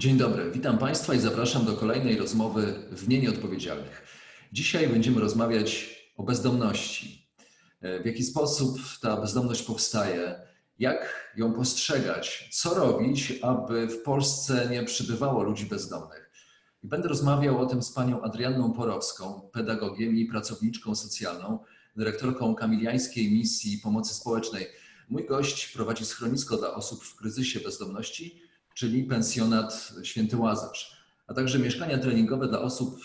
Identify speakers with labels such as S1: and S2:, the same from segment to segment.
S1: Dzień dobry, witam Państwa i zapraszam do kolejnej rozmowy w Dnie Nieodpowiedzialnych. Dzisiaj będziemy rozmawiać o bezdomności. W jaki sposób ta bezdomność powstaje, jak ją postrzegać, co robić, aby w Polsce nie przybywało ludzi bezdomnych. I będę rozmawiał o tym z panią Adrianną Porowską, pedagogiem i pracowniczką socjalną, dyrektorką Kamiliańskiej Misji Pomocy Społecznej. Mój gość prowadzi schronisko dla osób w kryzysie bezdomności czyli pensjonat Święty Łazarz, a także mieszkania treningowe dla osób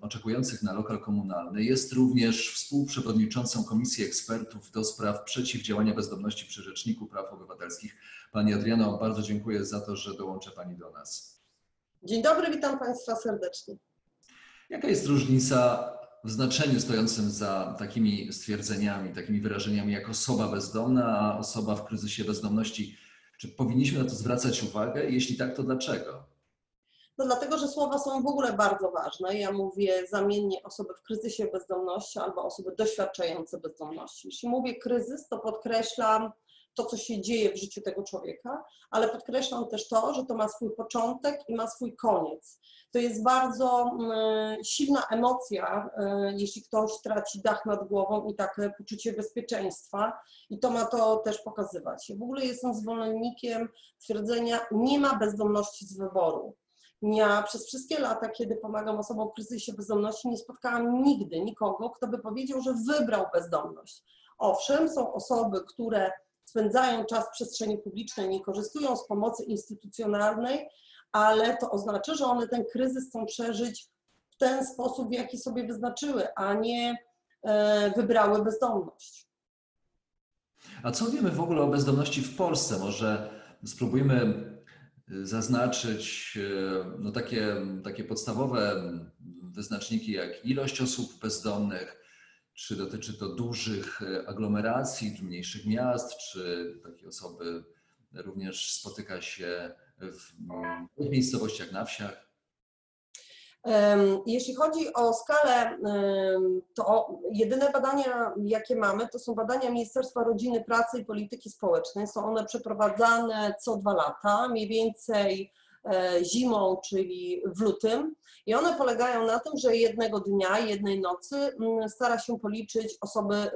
S1: oczekujących na lokal komunalny. Jest również współprzewodniczącą Komisji Ekspertów do spraw przeciwdziałania bezdomności przy Rzeczniku Praw Obywatelskich. Pani Adriano, bardzo dziękuję za to, że dołącza Pani do nas.
S2: Dzień dobry, witam Państwa serdecznie.
S1: Jaka jest różnica w znaczeniu stojącym za takimi stwierdzeniami, takimi wyrażeniami jak osoba bezdomna, a osoba w kryzysie bezdomności? Czy powinniśmy na to zwracać uwagę? Jeśli tak, to dlaczego?
S2: No dlatego, że słowa są w ogóle bardzo ważne. Ja mówię zamiennie osoby w kryzysie bezdomności albo osoby doświadczające bezdomności. Jeśli mówię kryzys, to podkreślam to, co się dzieje w życiu tego człowieka, ale podkreślam też to, że to ma swój początek i ma swój koniec. To jest bardzo mm, silna emocja, y, jeśli ktoś traci dach nad głową i takie poczucie bezpieczeństwa, i to ma to też pokazywać. Ja w ogóle jestem zwolennikiem twierdzenia, nie ma bezdomności z wyboru. Ja przez wszystkie lata, kiedy pomagam osobom w kryzysie bezdomności, nie spotkałam nigdy nikogo, kto by powiedział, że wybrał bezdomność. Owszem, są osoby, które spędzają czas w przestrzeni publicznej, nie korzystują z pomocy instytucjonalnej, ale to oznacza, że one ten kryzys chcą przeżyć w ten sposób, w jaki sobie wyznaczyły, a nie e, wybrały bezdomność.
S1: A co wiemy w ogóle o bezdomności w Polsce? Może spróbujmy zaznaczyć e, no takie, takie podstawowe wyznaczniki jak ilość osób bezdomnych, czy dotyczy to dużych e, aglomeracji, czy mniejszych miast, czy takie osoby również spotyka się w, miejscowościach na wsiach?
S2: Jeśli chodzi o skalę, to jedyne badania, jakie mamy, to są badania Ministerstwa Rodziny, Pracy i Polityki Społecznej. Są one przeprowadzane co dwa lata, mniej więcej E, zimą, czyli w lutym. I one polegają na tym, że jednego dnia, jednej nocy mm, stara się policzyć osoby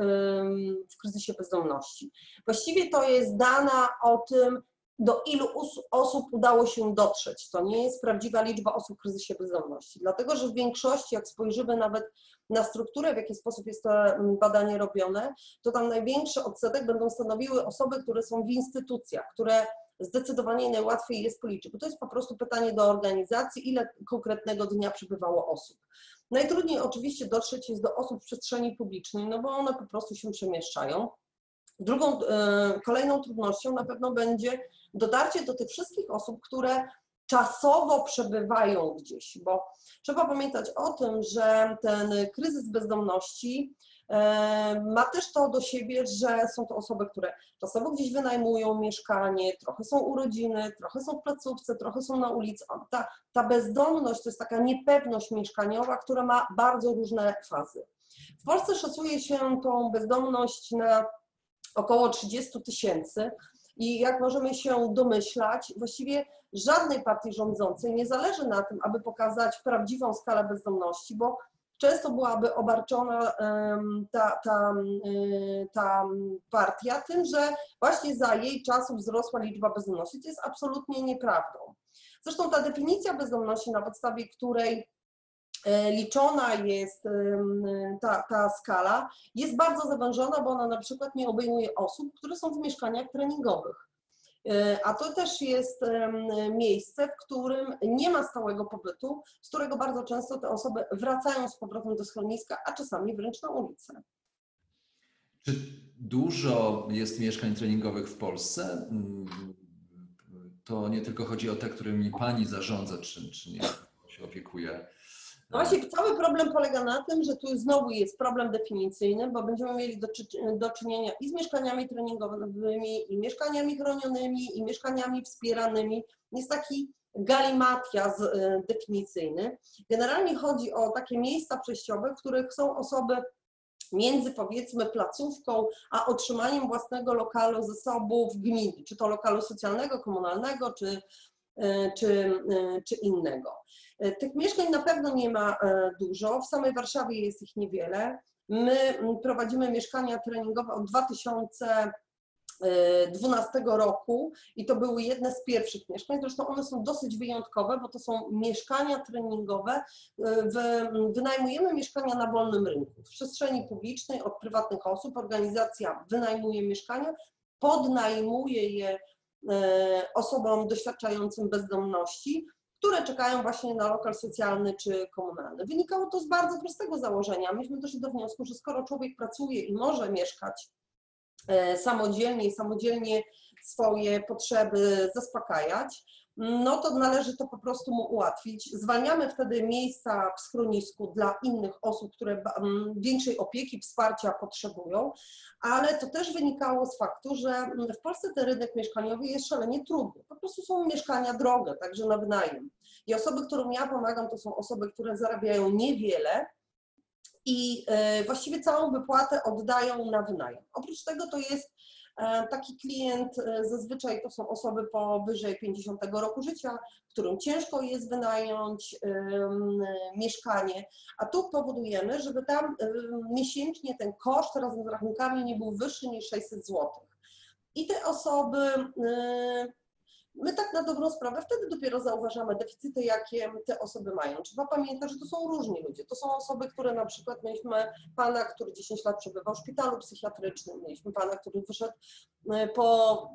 S2: w kryzysie bezdomności. Właściwie to jest dana o tym, do ilu osób udało się dotrzeć. To nie jest prawdziwa liczba osób w kryzysie bezdomności, dlatego że w większości, jak spojrzymy nawet na strukturę, w jaki sposób jest to mm, badanie robione, to tam największy odsetek będą stanowiły osoby, które są w instytucjach, które zdecydowanie najłatwiej jest policzyć, bo to jest po prostu pytanie do organizacji, ile konkretnego dnia przybywało osób. Najtrudniej oczywiście dotrzeć jest do osób w przestrzeni publicznej, no bo one po prostu się przemieszczają. Drugą, e, kolejną trudnością na pewno będzie dotarcie do tych wszystkich osób, które czasowo przebywają gdzieś, bo trzeba pamiętać o tym, że ten kryzys bezdomności ma też to do siebie, że są to osoby, które czasowo gdzieś wynajmują mieszkanie, trochę są urodziny, trochę są w placówce, trochę są na ulicy. Ta, ta bezdomność to jest taka niepewność mieszkaniowa, która ma bardzo różne fazy. W Polsce szacuje się tą bezdomność na około 30 tysięcy. I jak możemy się domyślać, właściwie żadnej partii rządzącej nie zależy na tym, aby pokazać prawdziwą skalę bezdomności, bo często byłaby obarczona ta, ta, ta partia tym, że właśnie za jej czasów wzrosła liczba bezdomności. To jest absolutnie nieprawdą. Zresztą ta definicja bezdomności, na podstawie której liczona jest ta, ta skala, jest bardzo zawężona, bo ona na przykład nie obejmuje osób, które są w mieszkaniach treningowych. E, a to też jest miejsce, w którym nie ma stałego pobytu, z którego bardzo często te osoby wracają z powrotem do schroniska, a czasami wręcz na ulicę.
S1: Czy dużo jest mieszkań treningowych w Polsce? To nie tylko chodzi o te, którymi Pani zarządza, czy, czy nie się opiekuje.
S2: No Właśnie cały problem polega na tym, że tu znowu jest problem definicyjny, bo będziemy mieli do, do czynienia i z mieszkaniami treningowymi, i mieszkaniami chronionymi, i mieszkaniami wspieranymi. Jest taki galimatias e, definicyjny. Generalnie chodzi o takie miejsca przejściowe, w których są osoby między powiedzmy placówką, a otrzymaniem własnego lokalu zasobów gminy, czy to lokalu socjalnego, komunalnego, czy, e, czy, e, czy innego. E, Tych mieszkań na pewno nie ma e, dużo, w samej Warszawie jest ich niewiele. My prowadzimy mieszkania treningowe od 2012 roku i to były jedne z pierwszych mieszkań. Zresztą one są dosyć wyjątkowe, bo to są mieszkania treningowe. E, Wynajmujemy mieszkania na wolnym rynku, w przestrzeni publicznej od prywatnych osób. Organizacja wynajmuje mieszkania, podnajmuje je e, osobom doświadczającym bezdomności które czekają właśnie na lokal socjalny czy komunalny. Wynikało to z bardzo prostego założenia. Myśmy doszli do wniosku, że skoro człowiek pracuje i może mieszkać e, samodzielnie i samodzielnie swoje potrzeby zaspokajać, no to należy to po prostu mu ułatwić. Zwalniamy wtedy miejsca w schronisku dla innych osób, które ba- m, większej opieki, wsparcia potrzebują, ale to też wynikało z faktu, że mm, w Polsce ten rynek mieszkaniowy jest szalenie trudny. Po prostu są mieszkania drogie, także na wynajem. I osoby, którym ja pomagam, to są osoby, które zarabiają niewiele i e, właściwie całą wypłatę oddają na wynajem. Oprócz tego to jest taki klient, e, zazwyczaj to są osoby powyżej 50 roku życia, którym ciężko jest wynająć mieszkanie, a tu powodujemy, żeby tam miesięcznie ten koszt razem z rachunkami nie był wyższy niż 600 zł. I te osoby, y, my tak na dobrą sprawę wtedy dopiero zauważamy deficyty, jakie te osoby mają. Trzeba pamiętać, że to są różni ludzie. To są osoby, które na przykład mieliśmy pana, który 10 lat przebywał w szpitalu psychiatrycznym, mieliśmy pana, który wyszedł y, po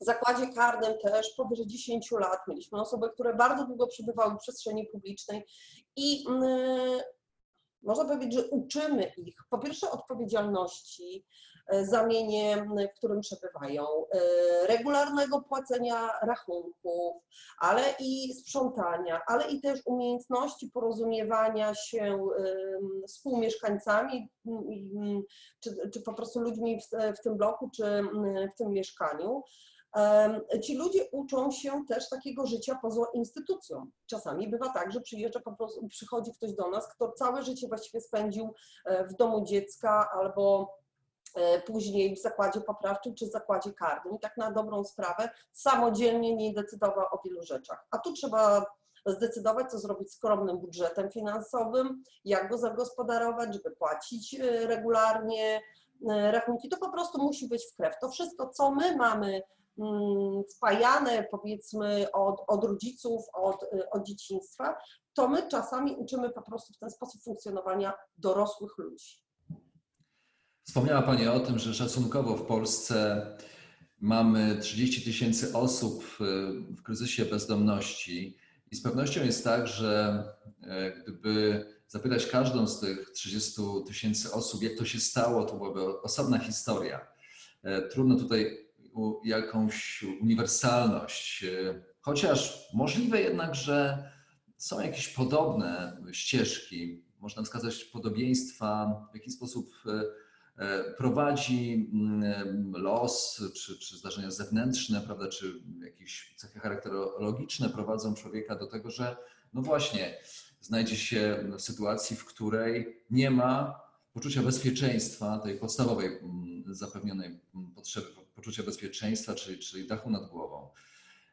S2: zakładzie karnym też powyżej 10 lat. Mieliśmy osoby, które bardzo długo przebywały w przestrzeni publicznej i mm, można powiedzieć, że uczymy ich po pierwsze odpowiedzialności e, za mienie, m, w którym przebywają, e, regularnego płacenia rachunków, ale i sprzątania, ale i też umiejętności porozumiewania się z współmieszkańcami, czy, czy po prostu ludźmi w, w tym bloku, czy w tym mieszkaniu. Ci ludzie uczą się też takiego życia poza instytucją. Czasami bywa tak, że przyjeżdża po prostu, przychodzi ktoś do nas, kto całe życie właściwie spędził e, w domu dziecka albo później w zakładzie poprawczym czy zakładzie karnym i tak na dobrą sprawę samodzielnie nie decydował o wielu rzeczach. A tu trzeba zdecydować, co zrobić skromnym budżetem finansowym, jak go zagospodarować, żeby płacić e, regularnie e, rachunki. To po prostu musi być w krew. To wszystko, co my mamy mm, wpajane powiedzmy od, od rodziców, od, od dzieciństwa, to my czasami uczymy po prostu w ten sposób funkcjonowania dorosłych ludzi.
S1: Wspomniała Pani o tym, że szacunkowo w Polsce mamy 30 tysięcy osób y, w kryzysie bezdomności i z pewnością jest tak, że e, gdyby zapytać każdą z tych 30 tysięcy osób, jak to się stało, to byłaby osobna historia. E, Trudno tutaj jakąś uniwersalność, e, chociaż możliwe jednak, że są jakieś podobne ścieżki, można wskazać podobieństwa, w jaki sposób prowadzi mm, los, czy, czy zdarzenia zewnętrzne, prawda, czy jakieś cechy charakterologiczne prowadzą człowieka do tego, że no właśnie, znajdzie się w sytuacji, w której nie ma poczucia bezpieczeństwa, tej podstawowej mm, zapewnionej mm, potrzeby poczucia bezpieczeństwa, czyli, czyli dachu nad głową.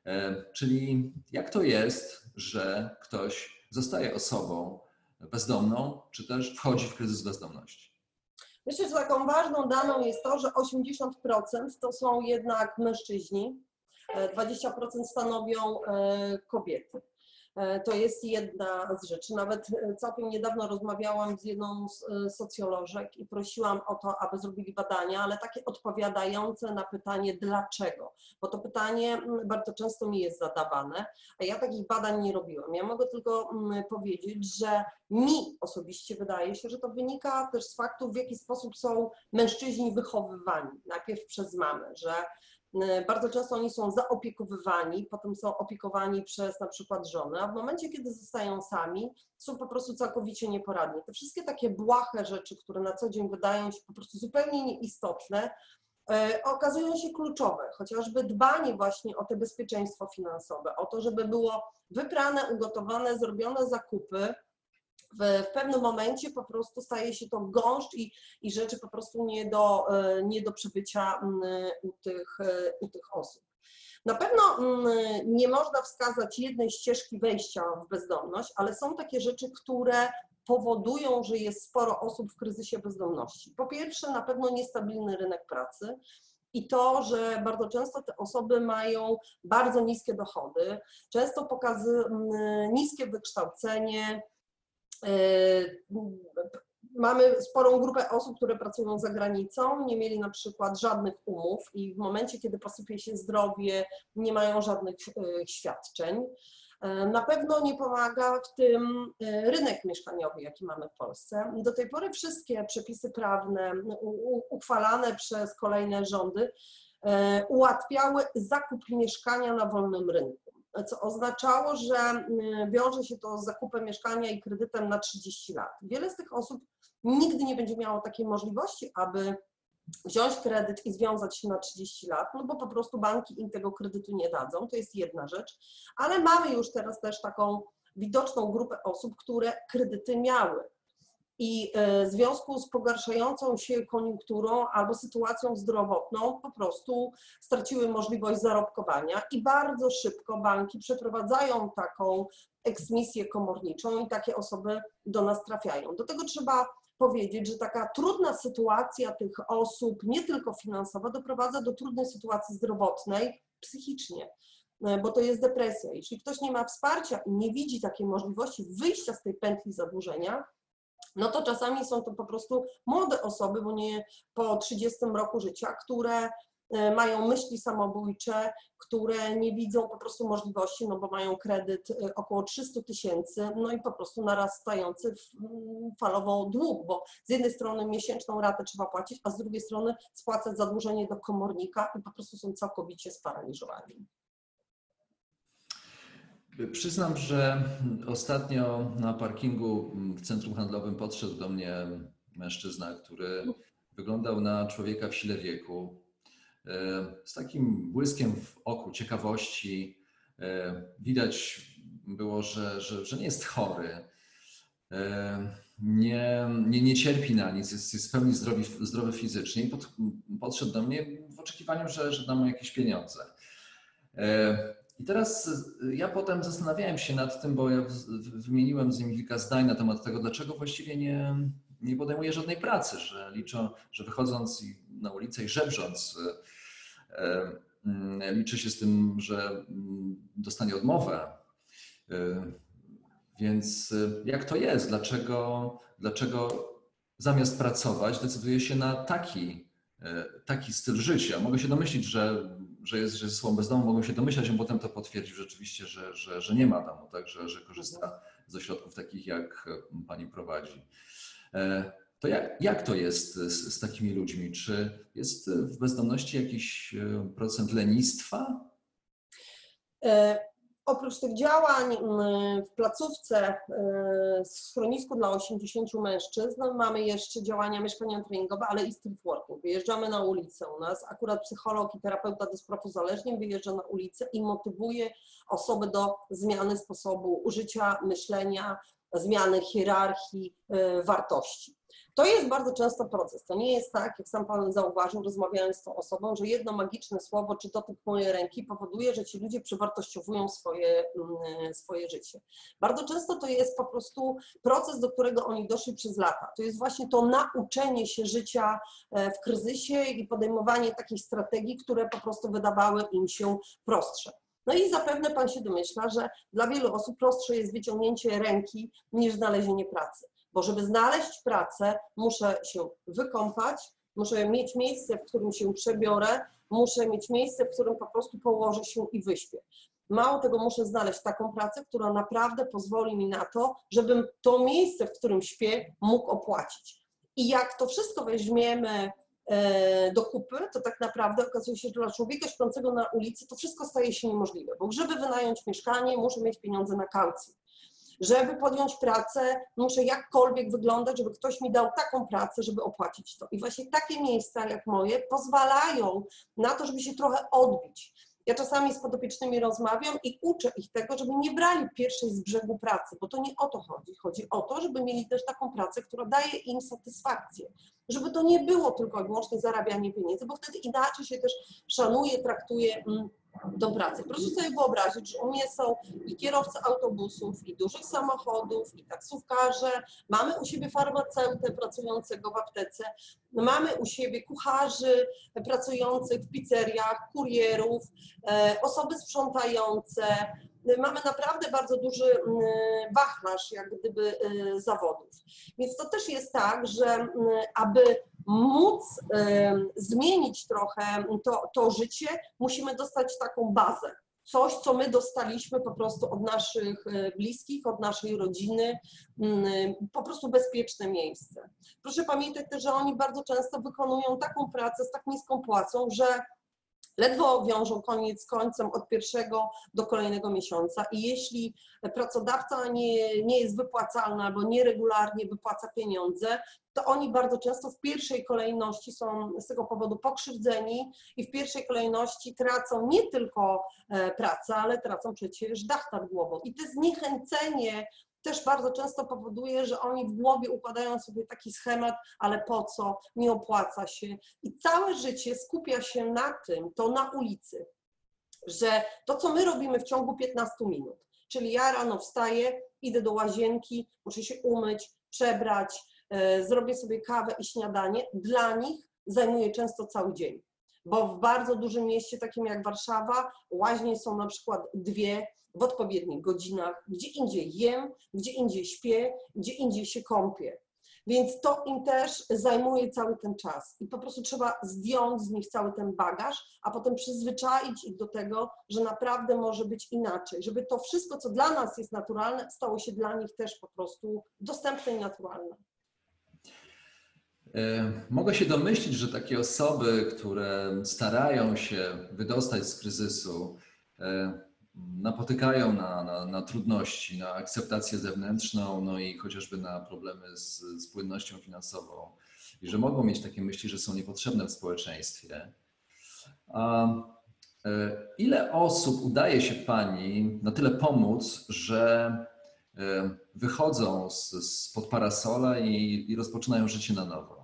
S1: E, Czyli jak to jest, że ktoś zostaje osobą bezdomną, czy też wchodzi w kryzys bezdomności?
S2: Myślę, że taką ważną daną jest to, że 80% to są jednak mężczyźni, e, 20% stanowią e, kobiety. E, To jest jedna z rzeczy. Nawet e, całkiem niedawno rozmawiałam z jedną z e, socjolożek i prosiłam o to, aby zrobili badania, ale takie odpowiadające na pytanie dlaczego. Bo to pytanie mm, bardzo często mi jest zadawane, a ja takich badań nie robiłam. Ja mogę tylko mm, powiedzieć, że mi osobiście wydaje się, że to wynika też z faktu, w jaki sposób są mężczyźni wychowywani. Najpierw przez mamę, że bardzo często oni są zaopiekowywani, potem są opiekowani przez na przykład żonę, a w momencie, kiedy zostają sami, są po prostu całkowicie nieporadni. Te wszystkie takie błahe rzeczy, które na co dzień wydają się po prostu zupełnie nieistotne, e, okazują się kluczowe, chociażby dbanie właśnie o te bezpieczeństwo finansowe, o to, żeby było wyprane, ugotowane, zrobione zakupy, w, w pewnym momencie po prostu staje się to gąszcz i, i rzeczy po prostu nie do, e, nie do przebycia u tych, e, u tych osób. Na pewno nie można wskazać jednej ścieżki wejścia w bezdomność, ale są takie rzeczy, które powodują, że jest sporo osób w kryzysie bezdomności. Po pierwsze, na pewno niestabilny rynek pracy. I to, że bardzo często te osoby mają bardzo niskie dochody, często pokazy, niskie wykształcenie, Mamy sporą grupę osób, które pracują za granicą, nie mieli na przykład żadnych umów i w momencie, kiedy posypie się zdrowie, nie mają żadnych yy, świadczeń. Yy, Na pewno nie pomaga w tym rynek mieszkaniowy, jaki mamy w Polsce. Do tej pory wszystkie przepisy prawne uchwalane przez kolejne rządy ułatwiały zakup mieszkania na wolnym rynku co oznaczało, że mm, wiąże się to z zakupem mieszkania i kredytem na 30 lat. Wiele z tych osób nigdy nie będzie miało takiej możliwości, aby wziąć kredyt i związać się na 30 lat, no bo po prostu banki im tego kredytu nie dadzą, to jest jedna rzecz, ale mamy już teraz też taką widoczną grupę osób, które kredyty miały. I e, w związku z pogarszającą się koniunkturą albo sytuacją zdrowotną po prostu straciły możliwość zarobkowania i bardzo szybko banki przeprowadzają taką eksmisję komorniczą i takie osoby do nas trafiają. Do tego trzeba powiedzieć, że taka trudna sytuacja tych osób, nie tylko finansowa, doprowadza do trudnej sytuacji zdrowotnej psychicznie e, bo to jest depresja. Jeśli ktoś nie ma wsparcia i nie widzi takiej możliwości wyjścia z tej pętli zadłużenia, no to czasami są to po prostu młode osoby, bo nie po 30 roku życia, które e, mają myśli samobójcze, które nie widzą po prostu możliwości, no bo mają kredyt e, około 300 tysięcy, no i po prostu narastający mm, falowo dług, bo z jednej strony miesięczną ratę trzeba płacić, a z drugiej strony spłacać zadłużenie do komornika i po prostu są całkowicie sparaliżowani.
S1: Przyznam, że ostatnio na parkingu w centrum handlowym podszedł do mnie mężczyzna, który wyglądał na człowieka w sile wieku, e, z takim błyskiem w oku, ciekawości. E, Widać było, że, że, że nie jest chory, e, nie, nie, nie cierpi na nic, jest, jest w pełni zdrowy, zdrowy fizycznie i pod, podszedł do mnie w oczekiwaniu, że, że dam mu jakieś pieniądze. I teraz ja potem zastanawiałem się nad tym, bo ja wymieniłem z nim kilka zdań na temat tego, dlaczego właściwie nie, nie podejmuje żadnej pracy, że liczą, że wychodząc na ulicę i żebrząc, liczy się z tym, że dostanie odmowę. Więc jak to jest? Dlaczego, dlaczego zamiast pracować decyduje się na taki, taki styl życia? Mogę się domyślić, że że jest, że jest słą bezdomu, mogą się domyślać, a potem to potwierdził rzeczywiście, że, że, że nie ma domu, tak, że, że korzysta ze środków takich, jak pani prowadzi. E, to jak, jak to jest z, z takimi ludźmi? Czy jest w bezdomności jakiś e, procent lenistwa?
S2: Oprócz tych działań mm, w placówce w schronisku dla 80 mężczyzn mamy jeszcze działania mieszkania treningowe, ale i street working. Wyjeżdżamy na ulicę. U nas akurat psycholog i terapeuta do spraw uzależnień wyjeżdża na ulicę i motywuje osoby do zmiany sposobu użycia, myślenia, zmiany hierarchii wartości. To jest bardzo często proces. To nie jest tak, jak sam Pan zauważył, rozmawiając z tą osobą, że jedno magiczne słowo czy dotyk mojej ręki powoduje, że ci ludzie przewartościowują swoje, mm, swoje życie. Bardzo często to jest po prostu proces, do którego oni doszli przez lata. To jest właśnie to nauczenie się życia e, w kryzysie i podejmowanie takich strategii, które po prostu wydawały im się prostsze. No i zapewne Pan się domyśla, że dla wielu osób prostsze jest wyciągnięcie ręki niż znalezienie pracy. Bo żeby znaleźć pracę, muszę się wykąpać, muszę mieć miejsce, w którym się przebiorę, muszę mieć miejsce, w którym po prostu położę się i wyśpię. Mało tego, muszę znaleźć taką pracę, która naprawdę pozwoli mi na to, żebym to miejsce, w którym śpię, mógł opłacić. I jak to wszystko weźmiemy e, do kupy, to tak naprawdę okazuje się, że dla człowieka śpiącego na ulicy to wszystko staje się niemożliwe, bo żeby wynająć mieszkanie, muszę mieć pieniądze na kaucję. Żeby podjąć pracę, muszę jakkolwiek wyglądać, żeby ktoś mi dał taką pracę, żeby opłacić to. I właśnie takie miejsca jak moje pozwalają na to, żeby się trochę odbić. Ja czasami z podopiecznymi rozmawiam i uczę ich tego, żeby nie brali pierwszej z brzegu pracy, bo to nie o to chodzi. Chodzi o to, żeby mieli też taką pracę, która daje im satysfakcję. Żeby to nie było tylko i wyłącznie zarabianie pieniędzy, bo wtedy inaczej się też szanuje, traktuje mm, tą pracę. Proszę sobie wyobrazić, że u mnie są i kierowcy autobusów, i dużych samochodów, i taksówkarze, mamy u siebie farmaceutę pracującego w aptece, mamy u siebie kucharzy pracujących w pizzeriach, kurierów, e, osoby sprzątające, mamy naprawdę bardzo duży wachlarz jak gdyby e, zawodów. Więc to też jest tak, że aby móc zmienić trochę to, to życie, musimy dostać taką bazę. Coś, co my dostaliśmy po prostu od naszych e, bliskich, od naszej rodziny, mm, po prostu bezpieczne miejsce. Proszę pamiętać też, że oni bardzo często wykonują taką pracę z tak niską płacą, że ledwo wiążą koniec końcem od pierwszego do kolejnego miesiąca i jeśli pracodawca nie, nie jest wypłacalny albo nieregularnie wypłaca pieniądze, to oni bardzo często w pierwszej kolejności są z tego powodu pokrzywdzeni i w pierwszej kolejności tracą nie tylko e, pracę, ale tracą przecież dach nad głową. I to zniechęcenie też bardzo często powoduje, że oni w głowie układają sobie taki schemat, ale po co, nie opłaca się. I całe życie skupia się na tym, to na ulicy, że to, co my robimy w ciągu 15 minut, czyli ja rano wstaję, idę do łazienki, muszę się umyć, przebrać, e, zrobię sobie kawę i śniadanie, dla nich zajmuje często cały dzień. Bo w bardzo dużym mieście, takim jak Warszawa, łaźnie są na przykład dwie, w odpowiednich godzinach, gdzie indziej jem, gdzie indziej śpię, gdzie indziej się kąpię. Więc to im też zajmuje cały ten czas i po prostu trzeba zdjąć z nich cały ten bagaż, a potem przyzwyczaić ich do tego, że naprawdę może być inaczej, żeby to wszystko, co dla nas jest naturalne, stało się dla nich też po prostu dostępne i naturalne.
S1: E, mogę się domyślić, że takie osoby, które starają się wydostać z kryzysu, e, napotykają na, na, na, trudności, na akceptację zewnętrzną, no i chociażby na problemy z, z płynnością finansową i że mogą mieć takie myśli, że są niepotrzebne w społeczeństwie. A e, ile osób udaje się Pani na tyle pomóc, że wychodzą z, spod parasola i, i rozpoczynają życie na nowo?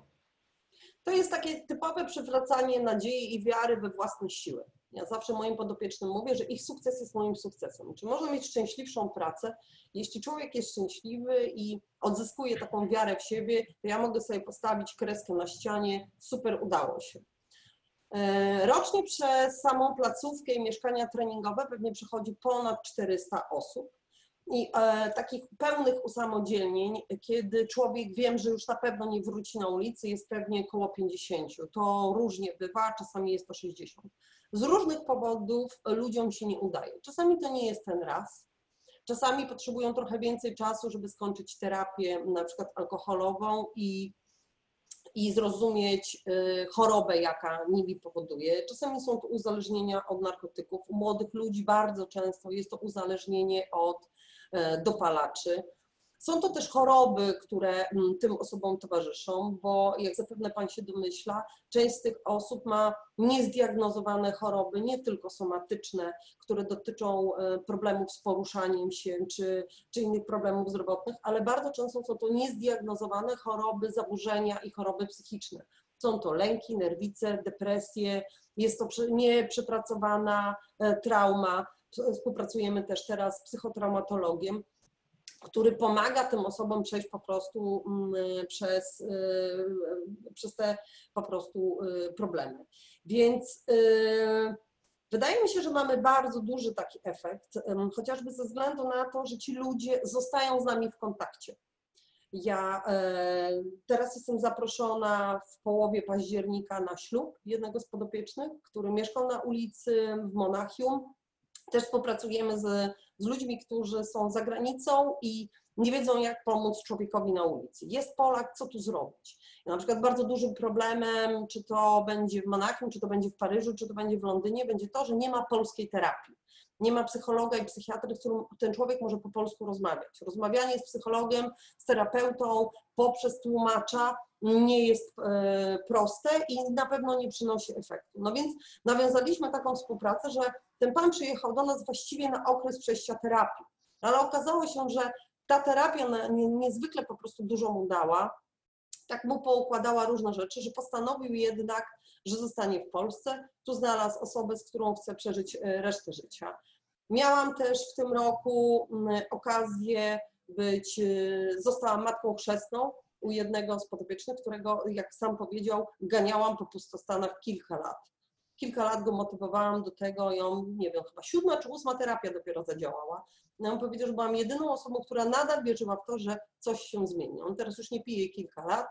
S2: To jest takie typowe przywracanie nadziei i wiary we własne siły. Ja zawsze moim podopiecznym mówię, że ich sukces jest moim sukcesem. Czy można mieć szczęśliwszą pracę? Jeśli człowiek jest szczęśliwy i odzyskuje taką wiarę w siebie, to ja mogę sobie postawić kreskę na ścianie, super udało się. E, rocznie przez samą placówkę i mieszkania treningowe pewnie przychodzi ponad 400 osób. I e, takich pełnych usamodzielnień, kiedy człowiek wiem, że już na pewno nie wróci na ulicę, jest pewnie około 50. To różnie bywa, czasami jest to 60. Z różnych powodów ludziom się nie udaje. Czasami to nie jest ten raz. Czasami potrzebują trochę więcej czasu, żeby skończyć terapię, na przykład alkoholową i, i zrozumieć y, chorobę, jaka nimi powoduje. Czasami są to uzależnienia od narkotyków. U młodych ludzi bardzo często jest to uzależnienie od dopalaczy. Są to też choroby, które mm, tym osobom towarzyszą, bo jak zapewne Pan się domyśla, część z tych osób ma niezdiagnozowane choroby, nie tylko somatyczne, które dotyczą e, problemów z poruszaniem się czy, czy innych problemów zdrowotnych, ale bardzo często są to niezdiagnozowane choroby, zaburzenia i choroby psychiczne. Są to lęki, nerwice, depresje, jest to nieprzepracowana e, trauma. Współpracujemy też teraz z psychotraumatologiem który pomaga tym osobom przejść po prostu mm, przez, y, przez te po prostu y, problemy. Więc y, Wydaje mi się, że mamy bardzo duży taki efekt, chociażby ze względu na to, że ci ludzie zostają z nami w kontakcie. Ja e, teraz jestem zaproszona w połowie października na ślub jednego z podopiecznych, który mieszkał na ulicy w Monachium. Też współpracujemy z, z ludźmi, którzy są za granicą i nie wiedzą, jak pomóc człowiekowi na ulicy. Jest Polak, co tu zrobić? Na przykład bardzo dużym problemem, czy to będzie w Monachium, czy to będzie w Paryżu, czy to będzie w Londynie, będzie to, że nie ma polskiej terapii. Nie ma psychologa i psychiatry, z którym ten człowiek może po polsku rozmawiać. Rozmawianie z psychologiem, z terapeutą poprzez tłumacza nie jest e, proste i na pewno nie przynosi efektu. No więc nawiązaliśmy taką współpracę, że ten pan przyjechał do nas właściwie na okres przejścia terapii. Ale okazało się, że ta terapia niezwykle po prostu dużo mu dała. Tak mu poukładała różne rzeczy, że postanowił jednak, że zostanie w Polsce. Tu znalazł osobę, z którą chce przeżyć e, resztę życia. Miałam też w tym roku mm, okazję być, e, zostałam matką chrzestną u jednego z podopiecznych, którego, jak sam powiedział, ganiałam po pustostanach kilka lat. Kilka lat go motywowałam do tego, ją, nie wiem, chyba siódma czy ósma terapia dopiero zadziałała. No, on powiedział, że byłam jedyną osobą, która nadal wierzyła w to, że coś się zmieni. On teraz już nie pije kilka lat,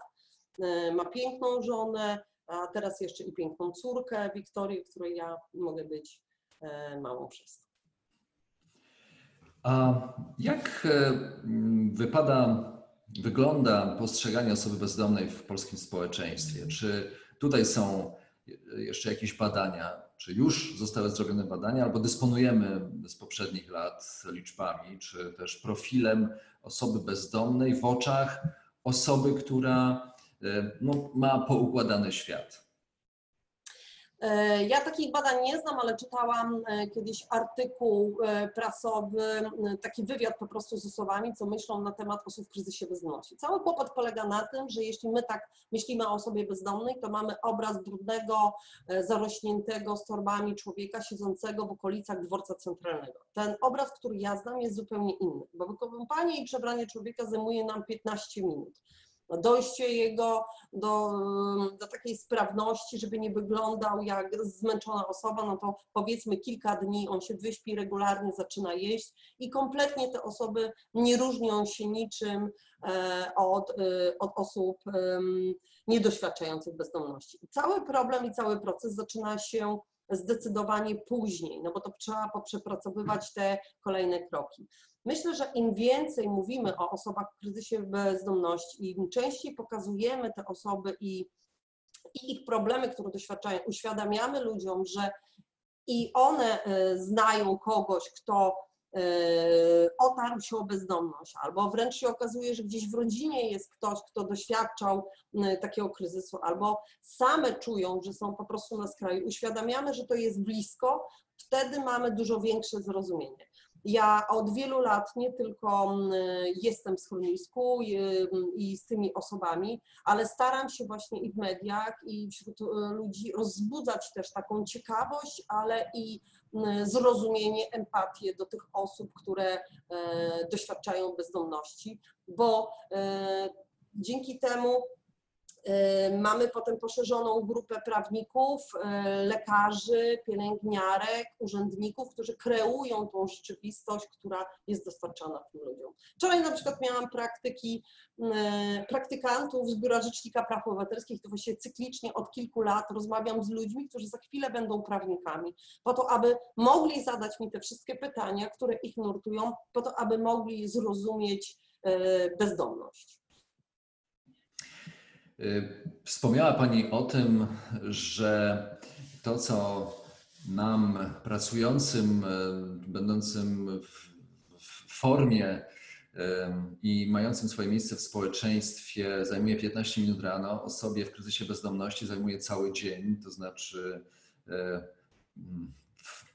S2: e, ma piękną żonę, a teraz jeszcze i piękną córkę, Wiktorię, której ja mogę być e, mamą przez.
S1: A jak e, m, wypada, wygląda postrzeganie osoby bezdomnej w polskim społeczeństwie? Czy tutaj są jeszcze jakieś badania, czy już zostały zrobione badania, albo dysponujemy z poprzednich lat liczbami, czy też profilem osoby bezdomnej w oczach osoby, która e, no, ma poukładany świat?
S2: E, Ja takich badań nie znam, ale czytałam e, kiedyś artykuł e, prasowy, taki wywiad po prostu z osobami, co myślą na temat osób w kryzysie bezdomności. Cały kłopot polega na tym, że jeśli my tak myślimy o osobie bezdomnej, to mamy obraz brudnego, zarośniętego z torbami człowieka siedzącego w okolicach dworca centralnego. Ten obraz, który ja znam, jest zupełnie inny, bo wykąpanie i przebranie człowieka zajmuje nam 15 minut dojście jego do, do takiej sprawności, żeby nie wyglądał jak zmęczona osoba, no to powiedzmy kilka dni on się wyśpi regularnie, zaczyna jeść i kompletnie te osoby nie różnią się niczym e, od, e, od osób niedoświadczających bezdomności. Cały problem i cały proces zaczyna się zdecydowanie później, no bo to trzeba poprzepracowywać te kolejne kroki. Myślę, że im więcej mówimy o osobach w kryzysie bezdomności, im częściej pokazujemy te osoby i, i ich problemy, które doświadczają, uświadamiamy ludziom, że i one e, znają kogoś, kto otarł się o bezdomność, albo wręcz się okazuje, że gdzieś w rodzinie jest ktoś, kto doświadczał m, takiego kryzysu, albo same czują, że są po prostu na skraju. Uświadamiamy, że to jest blisko, wtedy mamy dużo większe zrozumienie. Ja od wielu lat nie tylko mm, jestem w schronisku i, i z tymi osobami, ale staram się właśnie i w mediach, i wśród ludzi rozbudzać też taką ciekawość, ale i zrozumienie, empatię do tych osób, które e, doświadczają bezdomności, bo e, dzięki temu mamy potem poszerzoną grupę prawników, e, lekarzy, pielęgniarek, urzędników, którzy kreują tą rzeczywistość, która jest dostarczana tym ludziom. Wczoraj na przykład miałam praktyki, m, praktykantów z Biura Rzecznika Praw Obywatelskich, to właściwie cyklicznie od kilku lat rozmawiam z ludźmi, którzy za chwilę będą prawnikami, po to, aby mogli zadać mi te wszystkie pytania, które ich nurtują, po to, aby mogli zrozumieć bezdomność.
S1: Y, Wspomniała Pani o tym, że to, co nam pracującym, y, będącym w, formie y, i mającym swoje miejsce w społeczeństwie zajmuje 15 minut rano, osobie w kryzysie bezdomności zajmuje cały dzień, to znaczy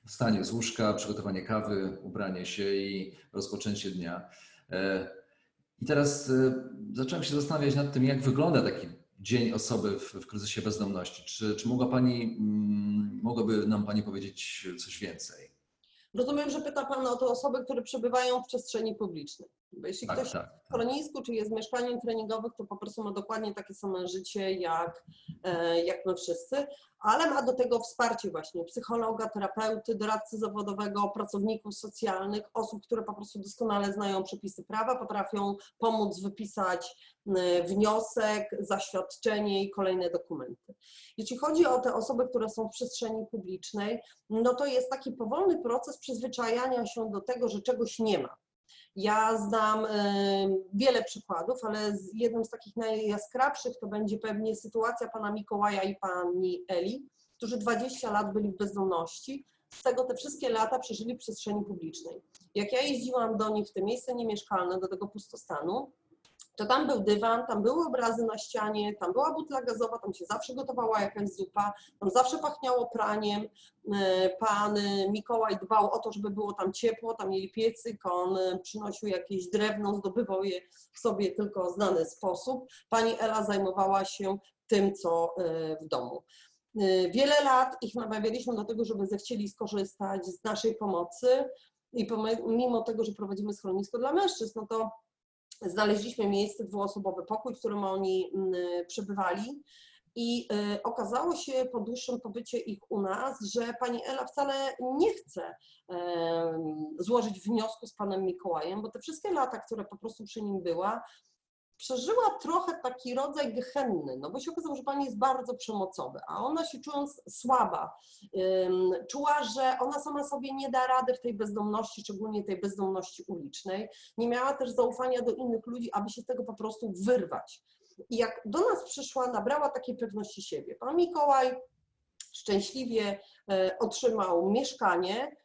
S1: wstanie z łóżka, przygotowanie kawy, ubranie się i rozpoczęcie dnia. I teraz zacząłem się zastanawiać nad tym, jak wygląda taki dzień osoby w, w kryzysie bezdomności. Czy, czy mogła Pani, mm, mogłaby nam Pani powiedzieć coś więcej?
S2: Rozumiem, że pyta Pan o te osoby, które przebywają w przestrzeni publicznej. Bo jeśli
S1: Tak,
S2: ktoś
S1: tak.
S2: w schronisku czy jest w mieszkaniu treningowym, to po prostu ma dokładnie takie same życie jak, e, jak my wszyscy, ale ma do tego wsparcie właśnie psychologa, terapeuty, doradcy zawodowego, pracowników socjalnych, osób, które po prostu doskonale znają przepisy prawa, potrafią pomóc wypisać wniosek, zaświadczenie i kolejne dokumenty. Jeśli chodzi o te osoby, które są w przestrzeni publicznej, no to jest taki powolny proces przyzwyczajania się do tego, że czegoś nie ma. Ja znam y, wiele przykładów, ale jednym z takich najjaskrawszych to będzie pewnie sytuacja pana Mikołaja i pani Eli, którzy 20 lat byli w bezdomności. Z tego te wszystkie lata przeżyli w przestrzeni publicznej. Jak ja jeździłam do nich w te miejsce niemieszkalne, do tego pustostanu, to tam był dywan, tam były obrazy na ścianie, tam była butla gazowa, tam się zawsze gotowała jakaś zupa, tam zawsze pachniało praniem. E, Pan Mikołaj dbał o to, żeby było tam ciepło, tam mieli piecyk, on e, przynosił jakieś drewno, zdobywał je w sobie tylko znany sposób. Pani Ela zajmowała się tym, co e, w domu. E, Wiele lat ich namawialiśmy do tego, żeby zechcieli skorzystać z naszej pomocy i pomimo tego, że prowadzimy schronisko dla mężczyzn, no to znaleźliśmy miejsce, dwuosobowy pokój, w którym oni mm, przebywali. I y, okazało się po dłuższym pobycie ich u nas, że pani Ela wcale nie chce złożyć wniosku z panem Mikołajem, bo te wszystkie lata, które po prostu przy nim była, przeżyła trochę taki rodzaj gehenny, no bo się okazało, że pani jest bardzo przemocowy, a ona się czując słaba, czuła, że ona sama sobie nie da rady w tej bezdomności, szczególnie tej bezdomności ulicznej, nie miała też zaufania do innych ludzi, aby się z tego po prostu wyrwać. I jak do nas przyszła, nabrała takiej pewności siebie. Pan Mikołaj szczęśliwie e, otrzymał mieszkanie,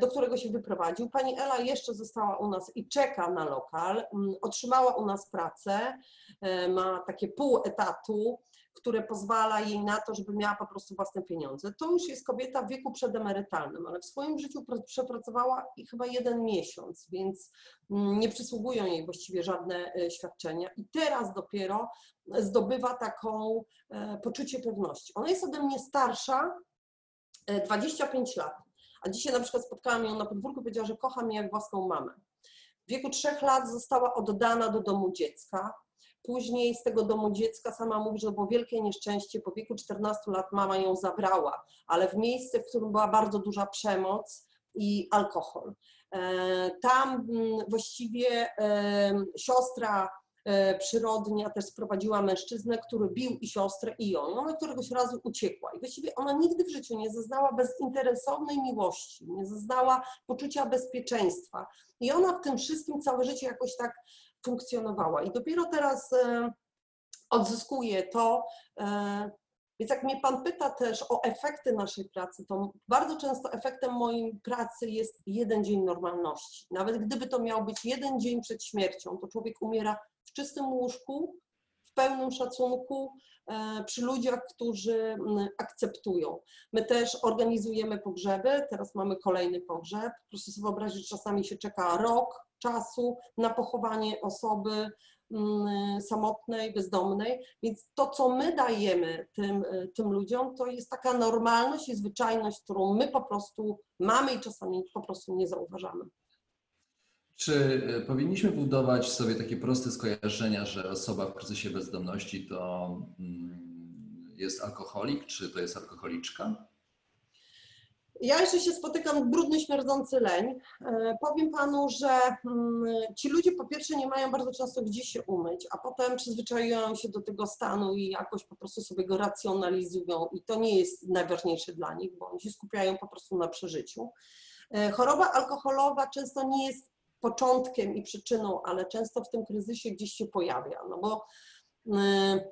S2: do którego się wyprowadził. Pani Ela jeszcze została u nas i czeka na lokal. Mm, Otrzymała u nas pracę, e, ma takie pół etatu, które pozwala jej na to, żeby miała po prostu własne pieniądze. To już jest kobieta w wieku przedemerytalnym, ale w swoim życiu pr- przepracowała i chyba jeden miesiąc, więc mm, nie przysługują jej właściwie żadne e, świadczenia. I teraz dopiero zdobywa taką e, poczucie pewności. Ona jest ode mnie starsza, e, 25 lat. A dzisiaj na przykład spotkałam ją na podwórku, powiedziała, że kocha mnie jak własną mamę. W wieku trzech lat została oddana do domu dziecka. Później z tego domu dziecka sama mówi, że było wielkie nieszczęście. Po wieku 14 lat mama ją zabrała, ale w miejsce, w którym była bardzo duża przemoc i alkohol. E, Tam mm, właściwie siostra przyrodnia też sprowadziła mężczyznę, który bił i siostrę i ją. I Ona któregoś razu uciekła. I właściwie ona nigdy w życiu nie zeznała bezinteresownej miłości, nie zeznała poczucia bezpieczeństwa. I ona w tym wszystkim całe życie jakoś tak funkcjonowała. I dopiero teraz e, odzyskuje to. E, więc jak mnie Pan pyta też o efekty naszej pracy, to bardzo często efektem mojej pracy jest jeden dzień normalności. Nawet gdyby to miał być jeden dzień przed śmiercią, to człowiek umiera czystym łóżku, w pełnym szacunku, e, przy ludziach, którzy akceptują. My też organizujemy pogrzeby, teraz mamy kolejny pogrzeb. Proszę sobie wyobrazić, że czasami się czeka rok czasu na pochowanie osoby samotnej, bezdomnej, więc to, co my dajemy tym, y, tym ludziom, to jest taka normalność i zwyczajność, którą my po prostu mamy i czasami po prostu nie zauważamy.
S1: Czy e, powinniśmy budować sobie takie proste skojarzenia, że osoba w kryzysie bezdomności to mm, jest alkoholik, czy to jest alkoholiczka?
S2: Ja jeszcze się spotykam brudny, śmierdzący leń. E, Powiem panu, że mm, ci ludzie po pierwsze nie mają bardzo często gdzie się umyć, a potem przyzwyczajają się do tego stanu i jakoś po prostu sobie go racjonalizują i to nie jest najważniejsze dla nich, bo oni się skupiają po prostu na przeżyciu. E, Choroba alkoholowa często nie jest początkiem i przyczyną, ale często w tym kryzysie gdzieś się pojawia, no bo e,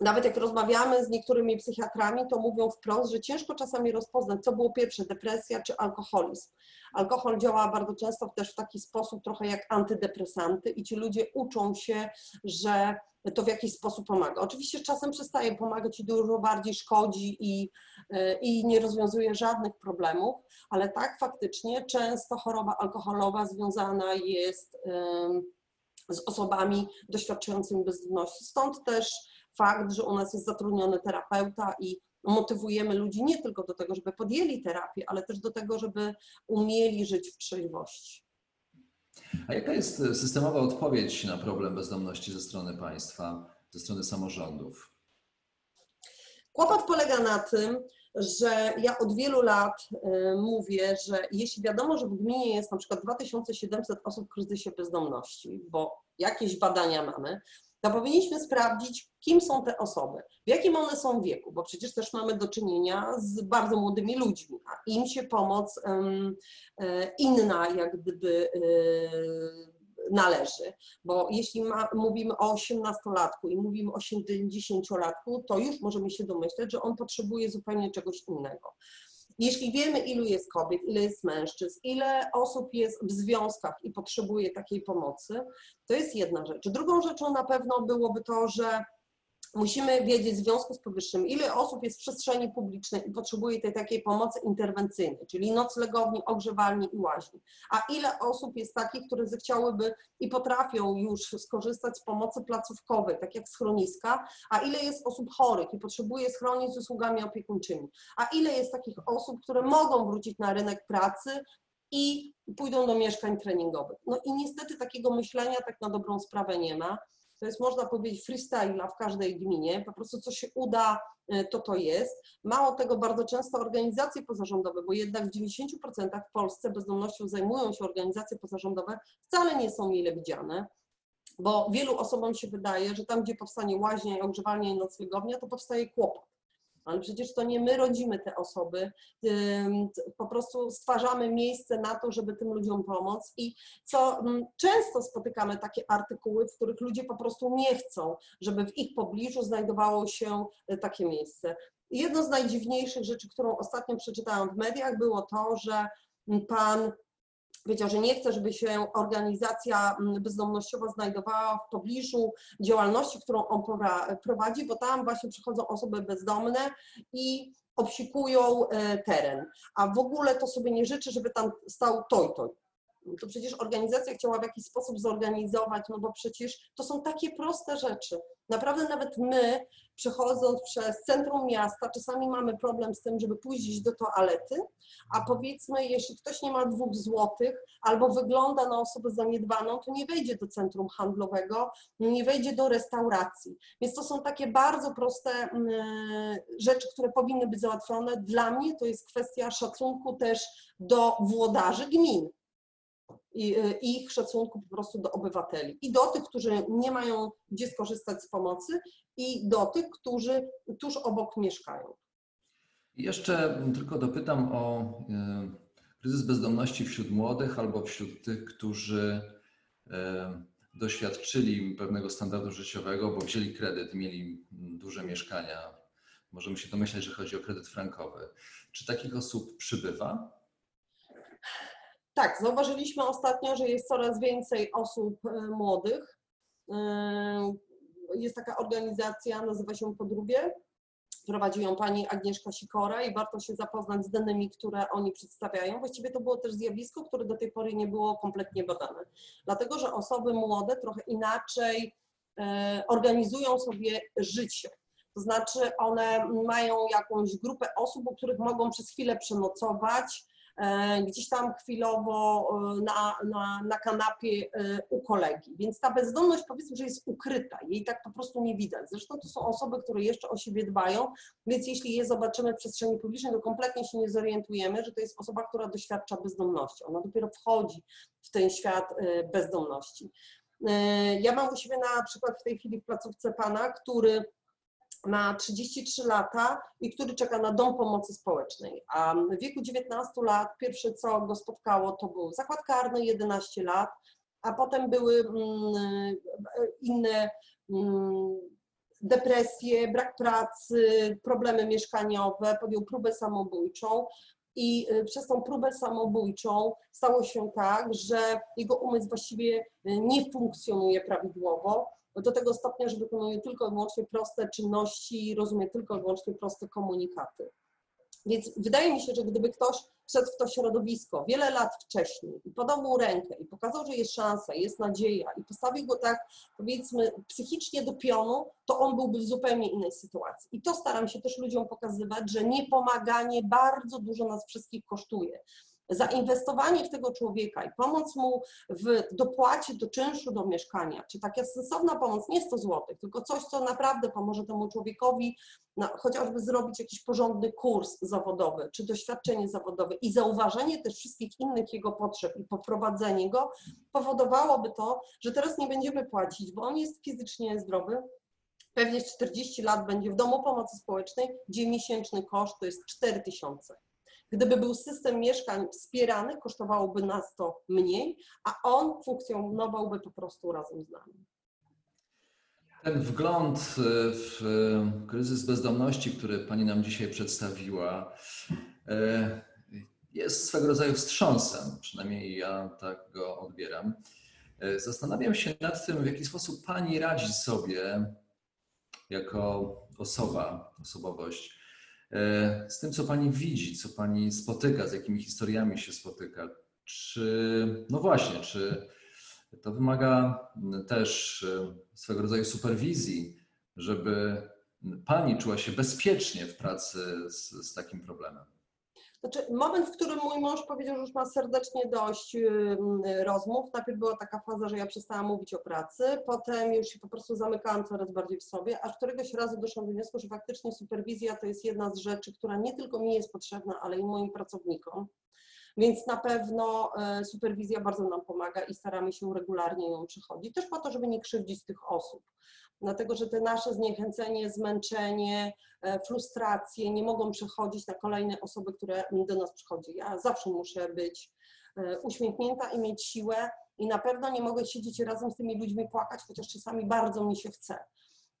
S2: nawet jak rozmawiamy z niektórymi psychiatrami, to mówią wprost, że ciężko czasami rozpoznać, co było pierwsze, depresja czy alkoholizm. Alkohol działa bardzo często też w taki sposób, trochę jak antydepresanty, i ci ludzie uczą się, że to w jakiś sposób pomaga. Oczywiście czasem przestaje pomagać i dużo bardziej szkodzi i, i nie rozwiązuje żadnych problemów, ale tak faktycznie często choroba alkoholowa związana jest z osobami doświadczającymi bezdomności. Stąd też fakt, że u nas jest zatrudniony terapeuta i motywujemy ludzi nie tylko do tego, żeby podjęli terapię, ale też do tego, żeby umieli żyć w trzeźwości.
S1: A jaka jest systemowa odpowiedź na problem bezdomności ze strony państwa, ze strony samorządów?
S2: Kłopot polega na tym, że ja od wielu lat y, mówię, że jeśli wiadomo, że w gminie jest na przykład 2700 osób w kryzysie bezdomności, bo jakieś badania mamy, to powinniśmy sprawdzić, kim są te osoby, w jakim one są wieku, bo przecież też mamy do czynienia z bardzo młodymi ludźmi, a im się pomoc um, inna jak gdyby e, należy, bo jeśli ma, mówimy o 18-latku i mówimy o 70-latku, to już możemy się domyśleć, że on potrzebuje zupełnie czegoś innego. Jeśli wiemy, ilu jest kobiet, ile jest mężczyzn, ile osób jest w związkach i potrzebuje takiej pomocy, to jest jedna rzecz. Drugą rzeczą na pewno byłoby to, że musimy wiedzieć w związku z powyższym, ile osób jest w przestrzeni publicznej i potrzebuje tej takiej pomocy interwencyjnej, czyli noclegowni, ogrzewalni i łaźni, a ile osób jest takich, które zechciałyby i potrafią już skorzystać z pomocy placówkowej, tak jak schroniska, a ile jest osób chorych i potrzebuje schronić z usługami opiekuńczymi, a ile jest takich osób, które mogą wrócić na rynek pracy i pójdą do mieszkań treningowych. No i niestety takiego myślenia tak na dobrą sprawę nie ma to jest można powiedzieć freestyla w każdej gminie, po prostu co się uda, e, to to jest. Mało tego, bardzo często organizacje pozarządowe, bo jednak w 90% w Polsce bezdomnością zajmują się organizacje pozarządowe, wcale nie są mile widziane bo wielu osobom się wydaje, że tam, gdzie powstanie łaźnia i ogrzewalnia i noclegownia, to powstaje kłopot ale przecież to nie my rodzimy te osoby, po prostu stwarzamy miejsce na to, żeby tym ludziom pomóc i co mm, często spotykamy takie artykuły, w których ludzie po prostu nie chcą, żeby w ich pobliżu znajdowało się e, takie miejsce. Jedno z najdziwniejszych rzeczy, którą ostatnio przeczytałam w mediach, było to, że pan Powiedział, że nie chce, żeby się organizacja mm, bezdomnościowa znajdowała w pobliżu działalności, którą on prowadzi, bo tam właśnie przychodzą osoby bezdomne i obsikują e, teren. A w ogóle to sobie nie życzy, żeby tam stał toj toj to przecież organizacja chciała w jakiś sposób zorganizować, no bo przecież to są takie proste rzeczy. Naprawdę nawet my, przechodząc przez centrum miasta, czasami mamy problem z tym, żeby pójść do toalety, a powiedzmy, jeśli ktoś nie ma dwóch złotych albo wygląda na osobę zaniedbaną, to nie wejdzie do centrum handlowego, nie wejdzie do restauracji. Więc to są takie bardzo proste mm, rzeczy, które powinny być załatwione. Dla mnie to jest kwestia szacunku też do włodarzy gmin i y, ich szacunku po prostu do obywateli. I do tych, którzy nie mają gdzie skorzystać z pomocy, i do tych, którzy tuż obok mieszkają.
S1: Jeszcze tylko dopytam o y, kryzys bezdomności wśród młodych albo wśród tych, którzy y, doświadczyli pewnego standardu życiowego, bo wzięli kredyt, mieli duże mieszkania. Możemy się domyśleć, że chodzi o kredyt frankowy. Czy takich osób przybywa?
S2: Tak, zauważyliśmy ostatnio, że jest coraz więcej osób e, młodych. E, jest taka organizacja, nazywa się Podróbie. Prowadzi ją pani Agnieszka Sikora i warto się zapoznać z danymi, które oni przedstawiają. Właściwie to było też zjawisko, które do tej pory nie było kompletnie badane. Dlatego, że osoby młode trochę inaczej e, organizują sobie życie. To znaczy one mają jakąś grupę osób, u których mogą przez chwilę przenocować, gdzieś tam chwilowo e, na, na, na kanapie e, u kolegi. Więc ta bezdomność powiedzmy, że jest ukryta, jej tak po prostu nie widać. Zresztą to są osoby, które jeszcze o siebie dbają, więc jeśli je zobaczymy w przestrzeni publicznej, to kompletnie się nie zorientujemy, że to jest osoba, która doświadcza bezdomności. Ona dopiero wchodzi w ten świat bezdomności. Ja mam u siebie na przykład w tej chwili w placówce pana, który ma 33 lata i który czeka na dom pomocy społecznej. A w wieku 19 lat pierwsze co go spotkało to był zakład karny 11 lat, a potem były mm, inne mm, depresje, brak pracy, problemy mieszkaniowe, podjął próbę samobójczą i y, przez tą próbę samobójczą stało się tak, że jego umysł właściwie nie funkcjonuje prawidłowo do tego stopnia, że wykonuje tylko i wyłącznie proste czynności, rozumie tylko i wyłącznie proste komunikaty. Więc wydaje mi się, że gdyby ktoś wszedł w to środowisko wiele lat wcześniej i podał mu rękę i pokazał, że jest szansa, jest nadzieja i postawił go tak, powiedzmy, psychicznie do pionu, to on byłby w zupełnie innej sytuacji. I to staram się też ludziom pokazywać, że niepomaganie bardzo dużo nas wszystkich kosztuje. Zainwestowanie w tego człowieka i pomoc mu w dopłacie do czynszu do mieszkania, czy taka sensowna pomoc, nie 100 zł, tylko coś, co naprawdę pomoże temu człowiekowi no, chociażby zrobić jakiś porządny kurs zawodowy, czy doświadczenie zawodowe. I zauważenie też wszystkich innych jego potrzeb i poprowadzenie go, powodowałoby to, że teraz nie będziemy płacić, bo on jest fizycznie zdrowy, pewnie 40 lat będzie w domu pomocy społecznej, gdzie miesięczny koszt to jest 4 tysiące. Gdyby był system mieszkań wspierany, kosztowałoby nas to mniej, a on funkcjonowałby po prostu razem z nami.
S1: Ten wgląd w kryzys bezdomności, który Pani nam dzisiaj przedstawiła, e, jest swego rodzaju wstrząsem, przynajmniej ja tak go odbieram. Zastanawiam się nad tym, w jaki sposób Pani radzi sobie jako osoba, osobowość, z tym, co Pani widzi, co Pani spotyka, z jakimi historiami się spotyka. Czy, no właśnie, czy to wymaga też e, swego rodzaju superwizji, żeby Pani czuła się bezpiecznie w pracy z, z takim problemem?
S2: Znaczy, moment, w którym mój mąż powiedział, że już ma serdecznie dość y, rozmów. Najpierw była taka faza, że ja przestałam mówić o pracy, potem już się po prostu zamykałam coraz bardziej w sobie, aż któregoś razu doszłam do wniosku, że faktycznie superwizja to jest jedna z rzeczy, która nie tylko mi jest potrzebna, ale i moim pracownikom. Więc na pewno e, superwizja bardzo nam pomaga i staramy się regularnie ją przechodzić, też po to, żeby nie krzywdzić tych osób. Dlatego, że te nasze zniechęcenie, zmęczenie, e, frustracje nie mogą przechodzić na kolejne osoby, które do nas przychodzi. Ja zawsze muszę być e, uśmiechnięta i mieć siłę i na pewno nie mogę siedzieć razem z tymi ludźmi płakać, chociaż czasami bardzo mi się chce,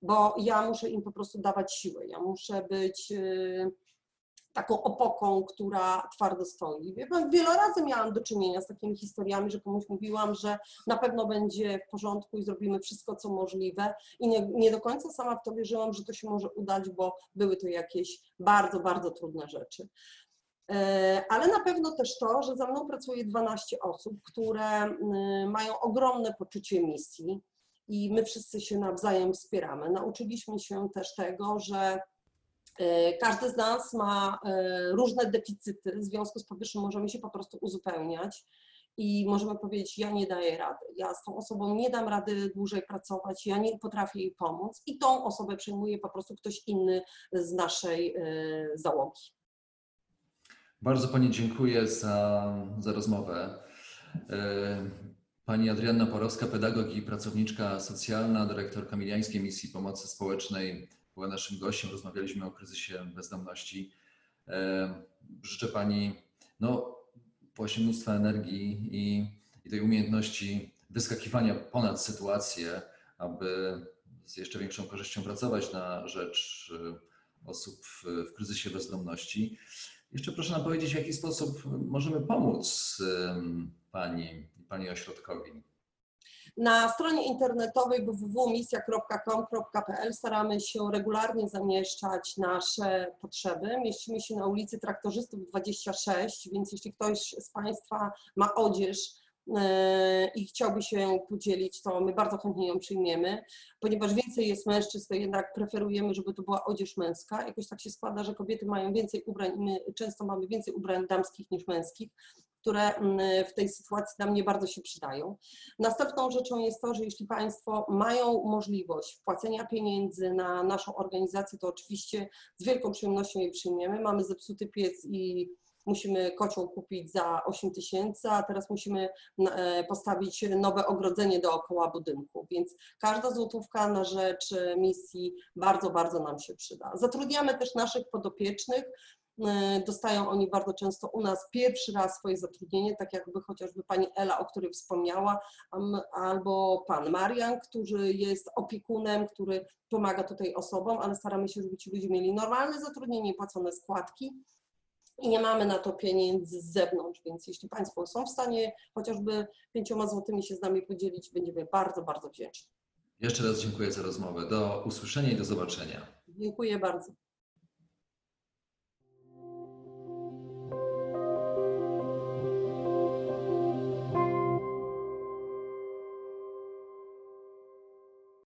S2: bo ja muszę im po prostu dawać siłę. Ja muszę być taką opoką, która twardo stoi. Wiele razy miałam do czynienia z takimi historiami, że komuś mówiłam, że na pewno będzie w porządku i zrobimy wszystko, co możliwe i nie, nie do końca sama w to wierzyłam, że to się może udać, bo były to jakieś bardzo, bardzo trudne rzeczy. E, ale na pewno też to, że za mną pracuje 12 osób, które mają ogromne poczucie misji i my wszyscy się nawzajem wspieramy. Nauczyliśmy się też tego, że każdy z nas ma e, różne deficyty, w związku z powyższym możemy się po prostu uzupełniać i możemy powiedzieć, ja nie daję rady, ja z tą osobą nie dam rady dłużej pracować, ja nie potrafię jej pomóc i tą osobę przejmuje po prostu ktoś inny z naszej e, załogi.
S1: Bardzo Pani dziękuję za, za rozmowę. Pani Adrianna Porowska, pedagog i pracowniczka socjalna, dyrektor Kamiliańskiej Misji Pomocy Społecznej była naszym gościem, rozmawialiśmy o kryzysie bezdomności. Życzę Pani no, mnóstwa energii i, i tej umiejętności wyskakiwania ponad sytuację, aby z jeszcze większą korzyścią pracować na rzecz e, osób w, kryzysie bezdomności. Jeszcze proszę nam powiedzieć, w jaki sposób możemy pomóc Pani, Pani ośrodkowi.
S2: Na stronie internetowej www.misja.com.pl staramy się regularnie zamieszczać nasze potrzeby. Mieścimy się na ulicy Traktorzystów 26, więc jeśli ktoś z Państwa ma odzież, e, i chciałby się podzielić, to my bardzo chętnie ją przyjmiemy. Ponieważ więcej jest mężczyzn, to jednak preferujemy, żeby to była odzież męska. Jakoś tak się składa, że kobiety mają więcej ubrań i my często mamy więcej ubrań damskich niż męskich które mm, w tej sytuacji nam nie bardzo się przydają. Następną rzeczą jest to, że jeśli Państwo mają możliwość wpłacenia pieniędzy na naszą organizację, to oczywiście z wielką przyjemnością je przyjmiemy. Mamy zepsuty piec i musimy kocioł kupić za 8 tysięcy, a teraz musimy e, postawić nowe ogrodzenie dookoła budynku, więc każda złotówka na rzecz misji bardzo, bardzo nam się przyda. Zatrudniamy też naszych podopiecznych, E, dostają oni bardzo często u nas pierwszy raz swoje zatrudnienie, tak jakby chociażby pani Ela, o której wspomniała, albo pan Marian, który jest opiekunem, który pomaga tutaj osobom, ale staramy się, żeby ci ludzie mieli normalne zatrudnienie, płacone składki i nie mamy na to pieniędzy z zewnątrz, więc jeśli Państwo są w stanie chociażby pięcioma złotymi się z nami podzielić, będziemy bardzo, bardzo wdzięczni.
S1: Jeszcze raz dziękuję za rozmowę. Do usłyszenia i do zobaczenia.
S2: Dziękuję bardzo.